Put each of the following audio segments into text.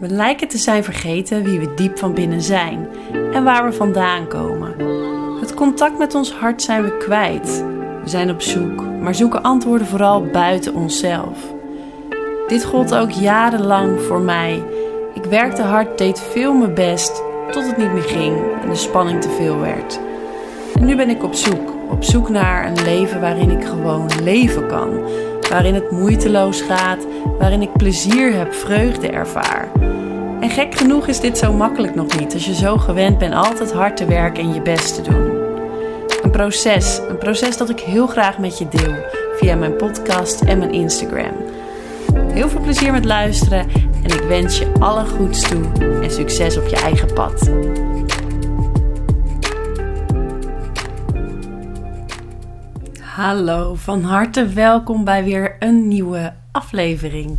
We lijken te zijn vergeten wie we diep van binnen zijn en waar we vandaan komen. Het contact met ons hart zijn we kwijt. We zijn op zoek, maar zoeken antwoorden vooral buiten onszelf. Dit gold ook jarenlang voor mij. Ik werkte hard, deed veel mijn best, tot het niet meer ging en de spanning te veel werd. En nu ben ik op zoek, op zoek naar een leven waarin ik gewoon leven kan. Waarin het moeiteloos gaat, waarin ik plezier heb, vreugde ervaar. En gek genoeg is dit zo makkelijk nog niet als je zo gewend bent altijd hard te werken en je best te doen. Een proces, een proces dat ik heel graag met je deel via mijn podcast en mijn Instagram. Heel veel plezier met luisteren en ik wens je alle goeds toe en succes op je eigen pad. Hallo, van harte welkom bij weer een nieuwe aflevering.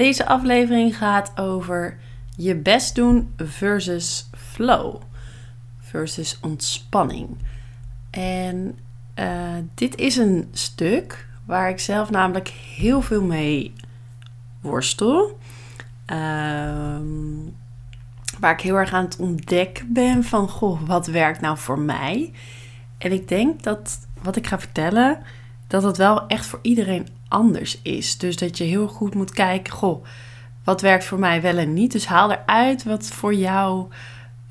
Deze aflevering gaat over je best doen versus flow, versus ontspanning. En uh, dit is een stuk waar ik zelf namelijk heel veel mee worstel. Uh, waar ik heel erg aan het ontdekken ben van, goh, wat werkt nou voor mij? En ik denk dat wat ik ga vertellen, dat het wel echt voor iedereen anders is. Dus dat je heel goed moet kijken, goh, wat werkt voor mij wel en niet. Dus haal eruit wat voor jou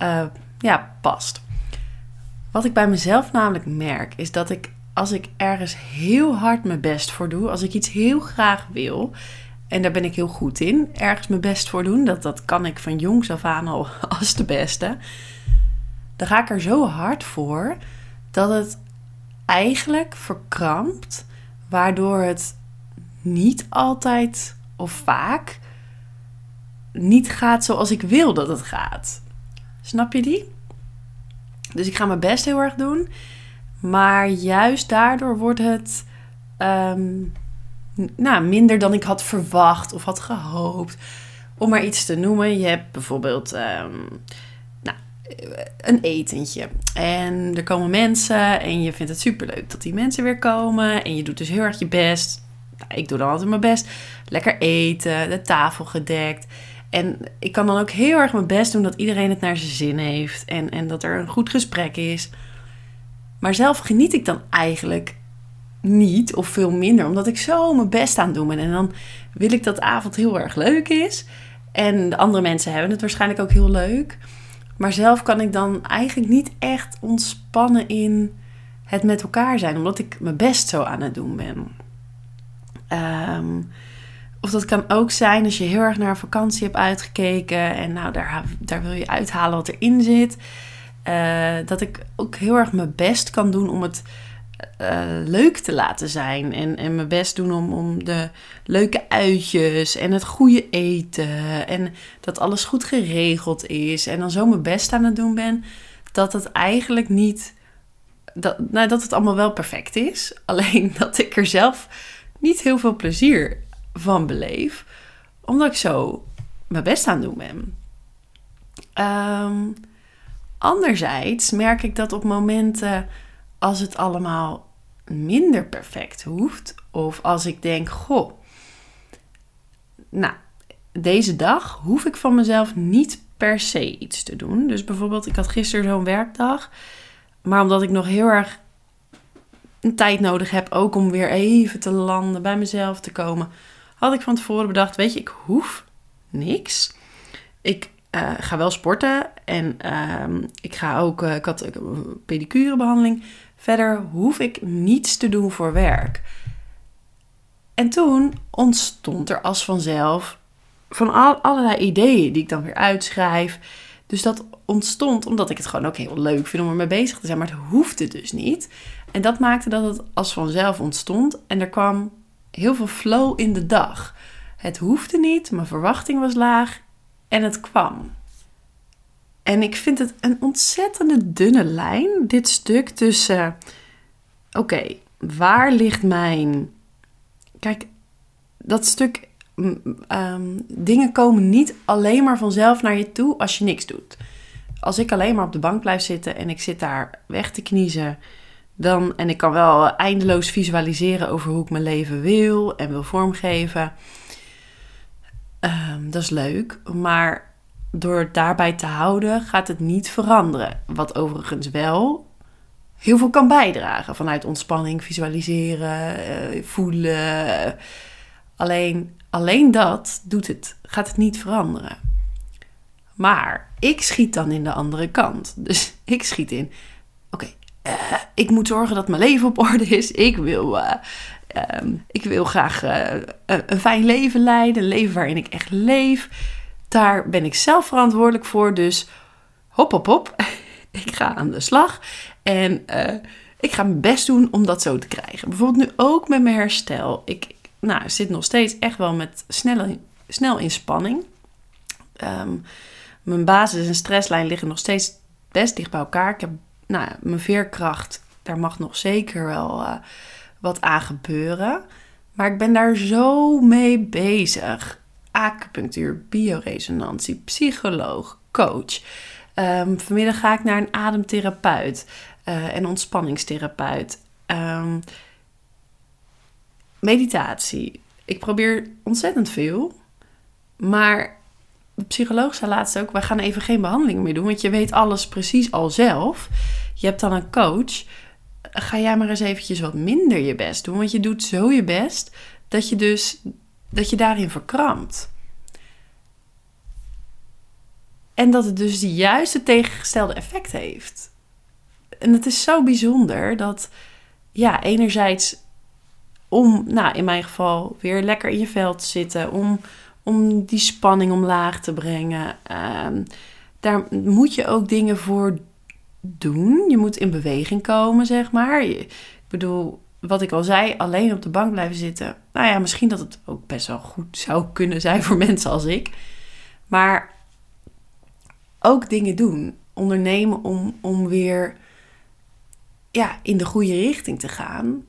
uh, ja, past. Wat ik bij mezelf namelijk merk, is dat ik als ik ergens heel hard mijn best voor doe, als ik iets heel graag wil, en daar ben ik heel goed in, ergens mijn best voor doen, dat, dat kan ik van jongs af aan al als de beste, dan ga ik er zo hard voor dat het eigenlijk verkrampt, waardoor het niet altijd of vaak niet gaat zoals ik wil dat het gaat. Snap je die? Dus ik ga mijn best heel erg doen, maar juist daardoor wordt het ehm, nou, minder dan ik had verwacht of had gehoopt. Om maar iets te noemen, je hebt bijvoorbeeld ehm, nou, een etentje. En er komen mensen en je vindt het superleuk dat die mensen weer komen. En je doet dus heel erg je best. Nou, ik doe dan altijd mijn best. Lekker eten, de tafel gedekt. En ik kan dan ook heel erg mijn best doen dat iedereen het naar zijn zin heeft. En, en dat er een goed gesprek is. Maar zelf geniet ik dan eigenlijk niet of veel minder, omdat ik zo mijn best aan het doen ben. En dan wil ik dat de avond heel erg leuk is. En de andere mensen hebben het waarschijnlijk ook heel leuk. Maar zelf kan ik dan eigenlijk niet echt ontspannen in het met elkaar zijn, omdat ik mijn best zo aan het doen ben. Um, of dat kan ook zijn als je heel erg naar een vakantie hebt uitgekeken en nou daar, daar wil je uithalen wat erin zit. Uh, dat ik ook heel erg mijn best kan doen om het uh, leuk te laten zijn. En, en mijn best doen om, om de leuke uitjes en het goede eten. En dat alles goed geregeld is. En dan zo mijn best aan het doen ben. Dat het eigenlijk niet. Dat, nou, dat het allemaal wel perfect is. Alleen dat ik er zelf niet heel veel plezier van beleef. Omdat ik zo mijn best aan het doen ben. Um, anderzijds merk ik dat op momenten als het allemaal minder perfect hoeft. Of als ik denk, goh, nou, deze dag hoef ik van mezelf niet per se iets te doen. Dus bijvoorbeeld, ik had gisteren zo'n werkdag. Maar omdat ik nog heel erg een tijd nodig heb, ook om weer even te landen, bij mezelf te komen, had ik van tevoren bedacht: Weet je, ik hoef niks. Ik uh, ga wel sporten en uh, ik ga ook, uh, ik had een pedicurebehandeling. Verder hoef ik niets te doen voor werk. En toen ontstond er als vanzelf van al, allerlei ideeën die ik dan weer uitschrijf. Dus dat ontstond omdat ik het gewoon ook heel leuk vind om ermee bezig te zijn. Maar het hoefde dus niet. En dat maakte dat het als vanzelf ontstond. En er kwam heel veel flow in de dag. Het hoefde niet, mijn verwachting was laag en het kwam. En ik vind het een ontzettende dunne lijn, dit stuk tussen. Oké, waar ligt mijn. Kijk, dat stuk. Um, dingen komen niet alleen maar vanzelf naar je toe als je niks doet. Als ik alleen maar op de bank blijf zitten en ik zit daar weg te kniezen, dan, en ik kan wel eindeloos visualiseren over hoe ik mijn leven wil en wil vormgeven, Ehm, dat is leuk, maar door het daarbij te houden gaat het niet veranderen. Wat overigens wel heel veel kan bijdragen vanuit ontspanning, visualiseren, eh, voelen. Alleen, alleen dat doet het, gaat het niet veranderen. Maar ik schiet dan in de andere kant. Dus ik schiet in, oké, eh, ik moet zorgen dat mijn leven op orde is. Ik wil, uh, ik wil graag een fijn leven leiden, een leven waarin ik echt leef. Daar ben ik zelf verantwoordelijk voor, dus hop, hop, hop. ik ga aan de slag. En ik ga mijn best doen om dat zo te krijgen. Bijvoorbeeld nu ook met mijn herstel. Ik nou, zit nog steeds echt wel met snelle, snel in spanning. Um, mijn basis- en stresslijn liggen nog steeds best dicht bij elkaar. Ik heb nou, mijn veerkracht, daar mag nog zeker wel uh, wat aan gebeuren. Maar ik ben daar zo mee bezig. Acupunctuur, bioresonantie, psycholoog, coach. Um, vanmiddag ga ik naar een ademtherapeut uh, en ontspanningstherapeut. Um, meditatie. Ik probeer ontzettend veel. Maar de psycholoog zei laatst ook: wij gaan even geen behandeling meer doen, want je weet alles precies al zelf. Je hebt dan een coach. Ga jij maar eens eventjes wat minder je best doen, want je doet zo je best dat je dus dat je daarin verkrampt. En dat het dus de juiste tegengestelde effect heeft. En het is zo bijzonder dat, ja, enerzijds om, nou, in mijn geval weer lekker in je vel te zitten, om, om die spanning omlaag te brengen. Um, daar moet je ook dingen voor doen. Je moet in beweging komen, zeg maar. ik bedoel, wat ik al zei, alleen op de bank blijven zitten. Nou ja, misschien dat het ook best wel goed zou kunnen zijn voor mensen als ik. Maar ook dingen doen. Ondernemen om, om weer ja, in de goede richting te gaan.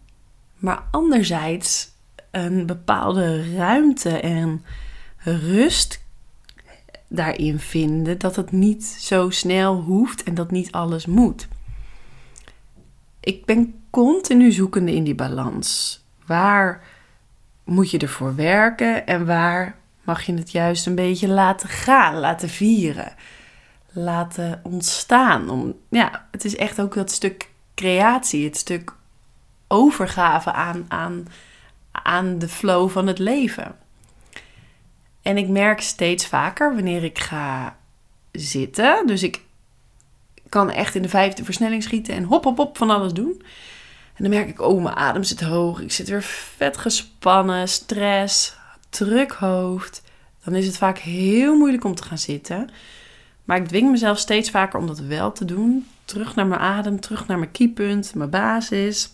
Maar anderzijds een bepaalde ruimte en rust daarin vinden dat het niet zo snel hoeft en dat niet alles moet. Ik ben continu zoekende in die balans. Waar moet je ervoor werken en waar mag je het juist een beetje laten gaan, laten vieren, laten ontstaan? Om, ja, het is echt ook dat stuk creatie, het stuk overgave aan, aan, aan de flow van het leven. En ik merk steeds vaker wanneer ik ga zitten. Dus ik kan echt in de vijfde versnelling schieten en hop, hop, hop van alles doen. En dan merk ik, oh, mijn adem zit hoog. Ik zit weer vet gespannen, stress, druk hoofd. Dan is het vaak heel moeilijk om te gaan zitten. Maar ik dwing mezelf steeds vaker om dat wel te doen. Terug naar mijn adem, terug naar mijn keypunt, mijn basis.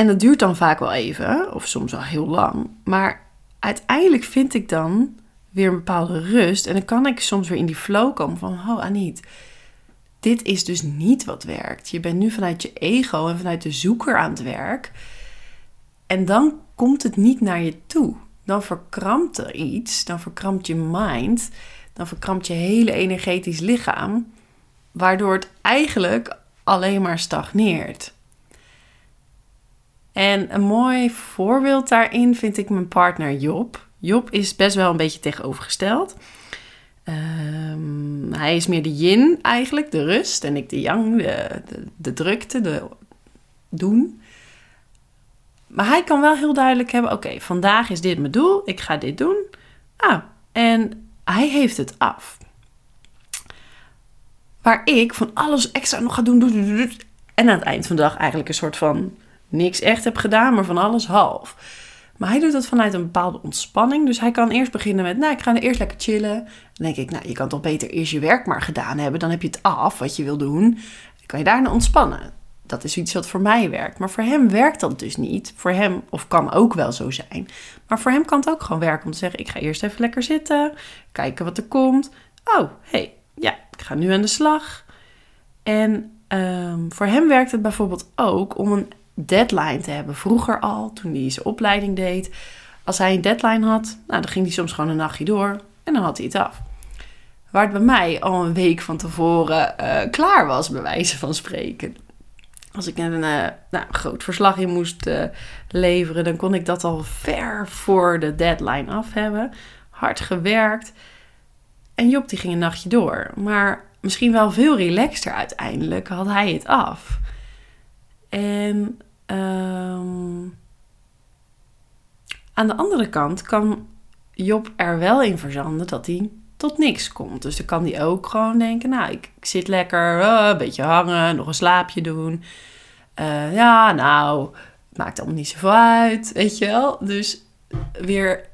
En dat duurt dan vaak wel even, of soms wel heel lang. Maar uiteindelijk vind ik dan weer een bepaalde rust. En dan kan ik soms weer in die flow komen van, oh Aniet, dit is dus niet wat werkt. Je bent nu vanuit je ego en vanuit de zoeker aan het werk. En dan komt het niet naar je toe. Dan verkrampt er iets, dan verkrampt je mind, dan verkrampt je hele energetisch lichaam, waardoor het eigenlijk alleen maar stagneert. En een mooi voorbeeld daarin vind ik mijn partner Job. Job is best wel een beetje tegenovergesteld. Um, hij is meer de yin eigenlijk, de rust. En ik de yang, de, de, drukte, de doen. Maar hij kan wel heel duidelijk hebben: oké, vandaag is dit mijn doel, ik ga dit doen. Ah, en hij heeft het af. Waar ik van alles extra nog ga doen, en aan het eind van de dag eigenlijk een soort van niks echt heb gedaan, maar van alles half. Maar hij doet dat vanuit een bepaalde ontspanning. Dus hij kan eerst beginnen met, nou, ik ga eerst lekker chillen. Dan denk ik, nou, je kan toch beter eerst je werk maar gedaan hebben. Dan heb je het af, wat je wil doen. Dan kan je daarna ontspannen. Dat is iets wat voor mij werkt. Maar voor hem werkt dat dus niet. Voor hem, of kan ook wel zo zijn. Maar voor hem kan het ook gewoon werken om te zeggen, ik ga eerst even lekker zitten. Kijken wat er komt. Oh, hey, ja, ik ga nu aan de slag. En um, voor hem werkt het bijvoorbeeld ook om een deadline te hebben. Vroeger al, toen hij zijn opleiding deed. Als hij een deadline had, nou, dan ging hij soms gewoon een nachtje door en dan had hij het af. Waar het bij mij al een week van tevoren uh, klaar was, bij wijze van spreken. als ik een uh, nou, groot verslag in moest uh, leveren, dan kon ik dat al ver voor de deadline af hebben. Hard gewerkt. En Job die ging een nachtje door. Maar misschien wel veel relaxter uiteindelijk had hij het af. En um, aan de andere kant kan Job er wel in verzanden dat hij tot niks komt. Dus dan kan hij ook gewoon denken, nou, ik, zit lekker, uh, een beetje hangen, nog een slaapje doen. Uh, ja, nou, maakt allemaal niet zoveel uit, weet je wel. Dus weer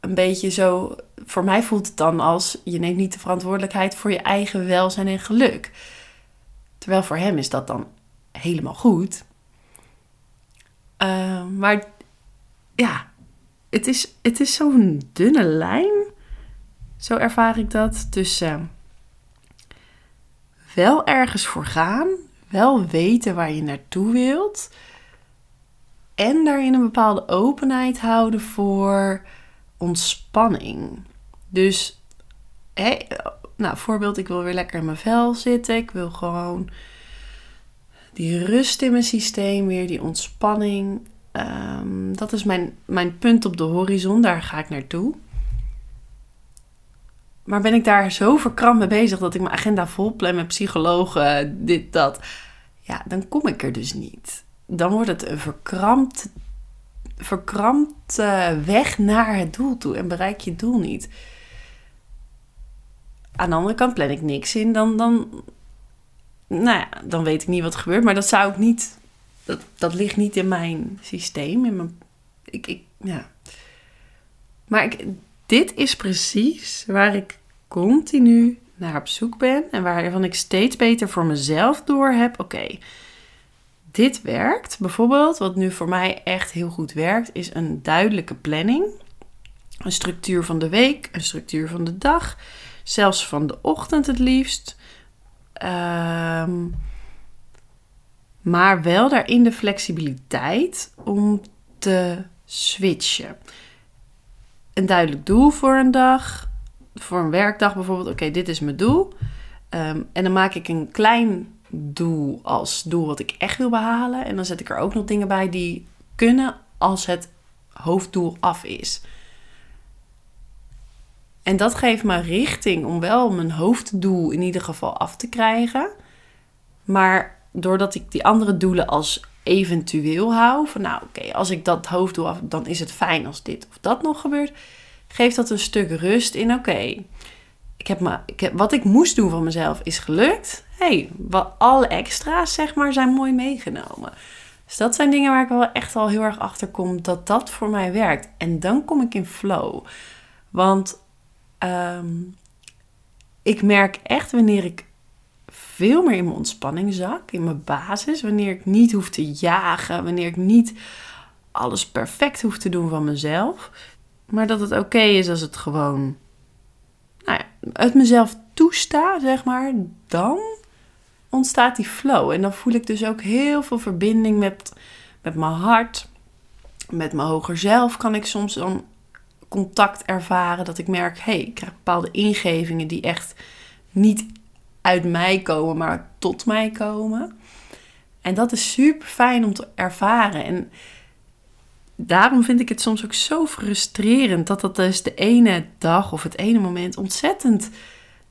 een beetje zo, voor mij voelt het dan als, je neemt niet de verantwoordelijkheid voor je eigen welzijn en geluk. Terwijl voor hem is dat dan helemaal goed. Uh, maar ja, het is, het is zo'n dunne lijn. Zo ervaar ik dat. Tussen wel ergens voor gaan, wel weten waar je naartoe wilt. En daarin een bepaalde openheid houden voor ontspanning. Dus, hé, nou, voorbeeld, ik wil weer lekker in mijn vel zitten. Ik wil gewoon die rust in mijn systeem weer, die ontspanning. Um, dat is mijn, mijn punt op de horizon, daar ga ik naartoe. Maar ben ik daar zo verkrampt mee bezig dat ik mijn agenda vol plan met psychologen, dit, dat. Ja, dan kom ik er dus niet. Dan wordt het een verkrampt, verkrampt weg naar het doel toe en bereik je doel niet. Aan de andere kant plan ik niks in, dan, dan, nou ja, dan weet ik niet wat er gebeurt. Maar dat zou ik niet dat, dat ligt niet in mijn systeem. In mijn, ik, ik, ja. Maar ik, dit is precies waar ik continu naar op zoek ben. En waarvan ik steeds beter voor mezelf door heb. Oké, dit werkt. Bijvoorbeeld, wat nu voor mij echt heel goed werkt, is een duidelijke planning. Een structuur van de week, een structuur van de dag. Zelfs van de ochtend het liefst. Um, maar wel daarin de flexibiliteit om te switchen. Een duidelijk doel voor een dag, voor een werkdag bijvoorbeeld. Oké, dit is mijn doel. Um, en dan maak ik een klein doel als doel wat ik echt wil behalen. En dan zet ik er ook nog dingen bij die kunnen als het hoofddoel af is. En dat geeft me richting om wel mijn hoofddoel in ieder geval af te krijgen. Maar doordat ik die andere doelen als eventueel hou, van nou oké, als ik dat hoofddoel af, dan is het fijn als dit of dat nog gebeurt, geeft dat een stuk rust in oké. ik heb me, ik heb, wat ik moest doen van mezelf is gelukt. hey, wat, alle extra's zeg maar zijn mooi meegenomen. Dus dat zijn dingen waar ik wel echt al heel erg achter kom dat dat voor mij werkt. En dan kom ik in flow. Want um, ik merk echt wanneer ik veel meer in mijn ontspanning zak, in mijn basis. Wanneer ik niet hoef te jagen, wanneer ik niet alles perfect hoef te doen van mezelf. Maar dat het oké is als het gewoon nou ja, uit mezelf toesta, zeg maar. Dan ontstaat die flow. En dan voel ik dus ook heel veel verbinding met, met mijn hart. Met mijn hoger zelf kan ik soms dan contact ervaren. Dat ik merk, hé, hey, ik krijg bepaalde ingevingen die echt niet uit mij komen, maar tot mij komen. En dat is super fijn om te ervaren. En daarom vind ik het soms ook zo frustrerend dat dat dus de ene dag of het ene moment ontzettend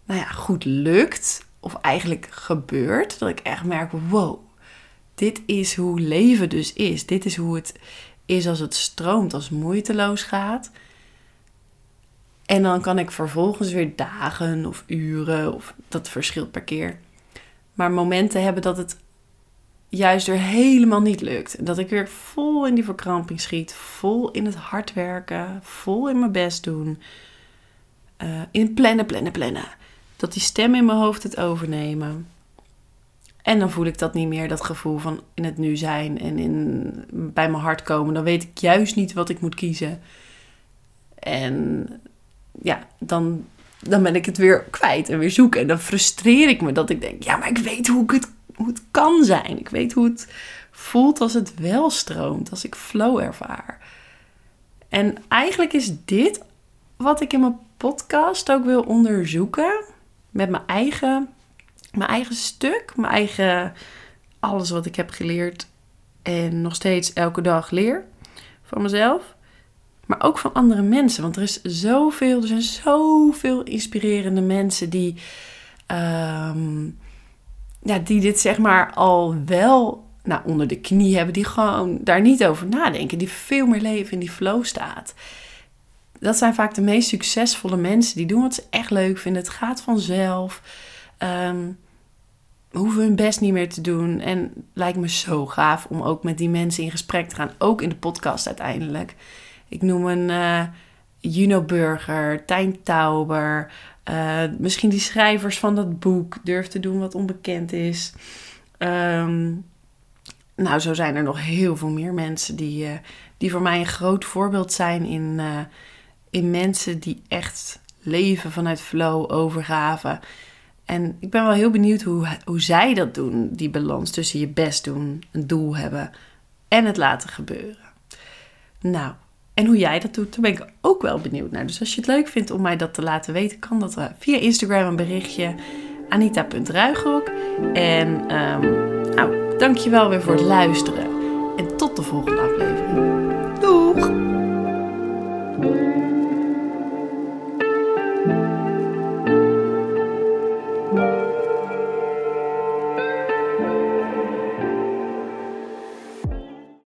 nou ja, goed lukt. Of eigenlijk gebeurt. Dat ik echt merk: wow, dit is hoe leven dus is. Dit is hoe het is als het stroomt, als moeiteloos gaat. En dan kan ik vervolgens weer dagen of uren, of dat verschilt per keer. Maar momenten hebben dat het juist er helemaal niet lukt. Dat ik weer vol in die verkramping schiet, vol in het hard werken, vol in mijn best doen. Uh, in plannen, plannen, plannen. Dat die stem in mijn hoofd het overnemen. En dan voel ik dat niet meer, dat gevoel van in het nu zijn en in, bij mijn hart komen. Dan weet ik juist niet wat ik moet kiezen. En ja, dan, dan ben ik het weer kwijt en weer zoeken. En dan frustreer ik me dat ik denk, ja, maar ik weet hoe, ik het, hoe het kan zijn. Ik weet hoe het voelt als het wel stroomt, als ik flow ervaar. En eigenlijk is dit wat ik in mijn podcast ook wil onderzoeken. Met mijn eigen, mijn eigen stuk, mijn eigen alles wat ik heb geleerd en nog steeds elke dag leer van mezelf. Maar ook van andere mensen. Want er is zoveel, er zijn zoveel inspirerende mensen die, ehm, ja, die dit zeg maar al wel nou, onder de knie hebben. Die gewoon daar niet over nadenken. Die veel meer leven in die flow staat. Dat zijn vaak de meest succesvolle mensen. Die doen wat ze echt leuk vinden. Het gaat vanzelf. Um, hoeven hun best niet meer te doen. En lijkt me zo gaaf om ook met die mensen in gesprek te gaan. Ook in de podcast uiteindelijk. Ik noem een uh, Juno Burger, Tijn Tauber. Uh, misschien die schrijvers van dat boek. Durf te doen wat onbekend is. Um, nou, zo zijn er nog heel veel meer mensen die, uh, die voor mij een groot voorbeeld zijn in, in mensen die echt leven vanuit flow, overgave. En ik ben wel heel benieuwd hoe, hoe zij dat doen, die balans tussen je best doen, een doel hebben en het laten gebeuren. Nou, en hoe jij dat doet, daar ben ik ook wel benieuwd naar. Dus als je het leuk vindt om mij dat te laten weten, kan dat via Instagram een berichtje. Anita.ruigrok. En um, nou, dankjewel weer voor het luisteren. En tot de volgende aflevering.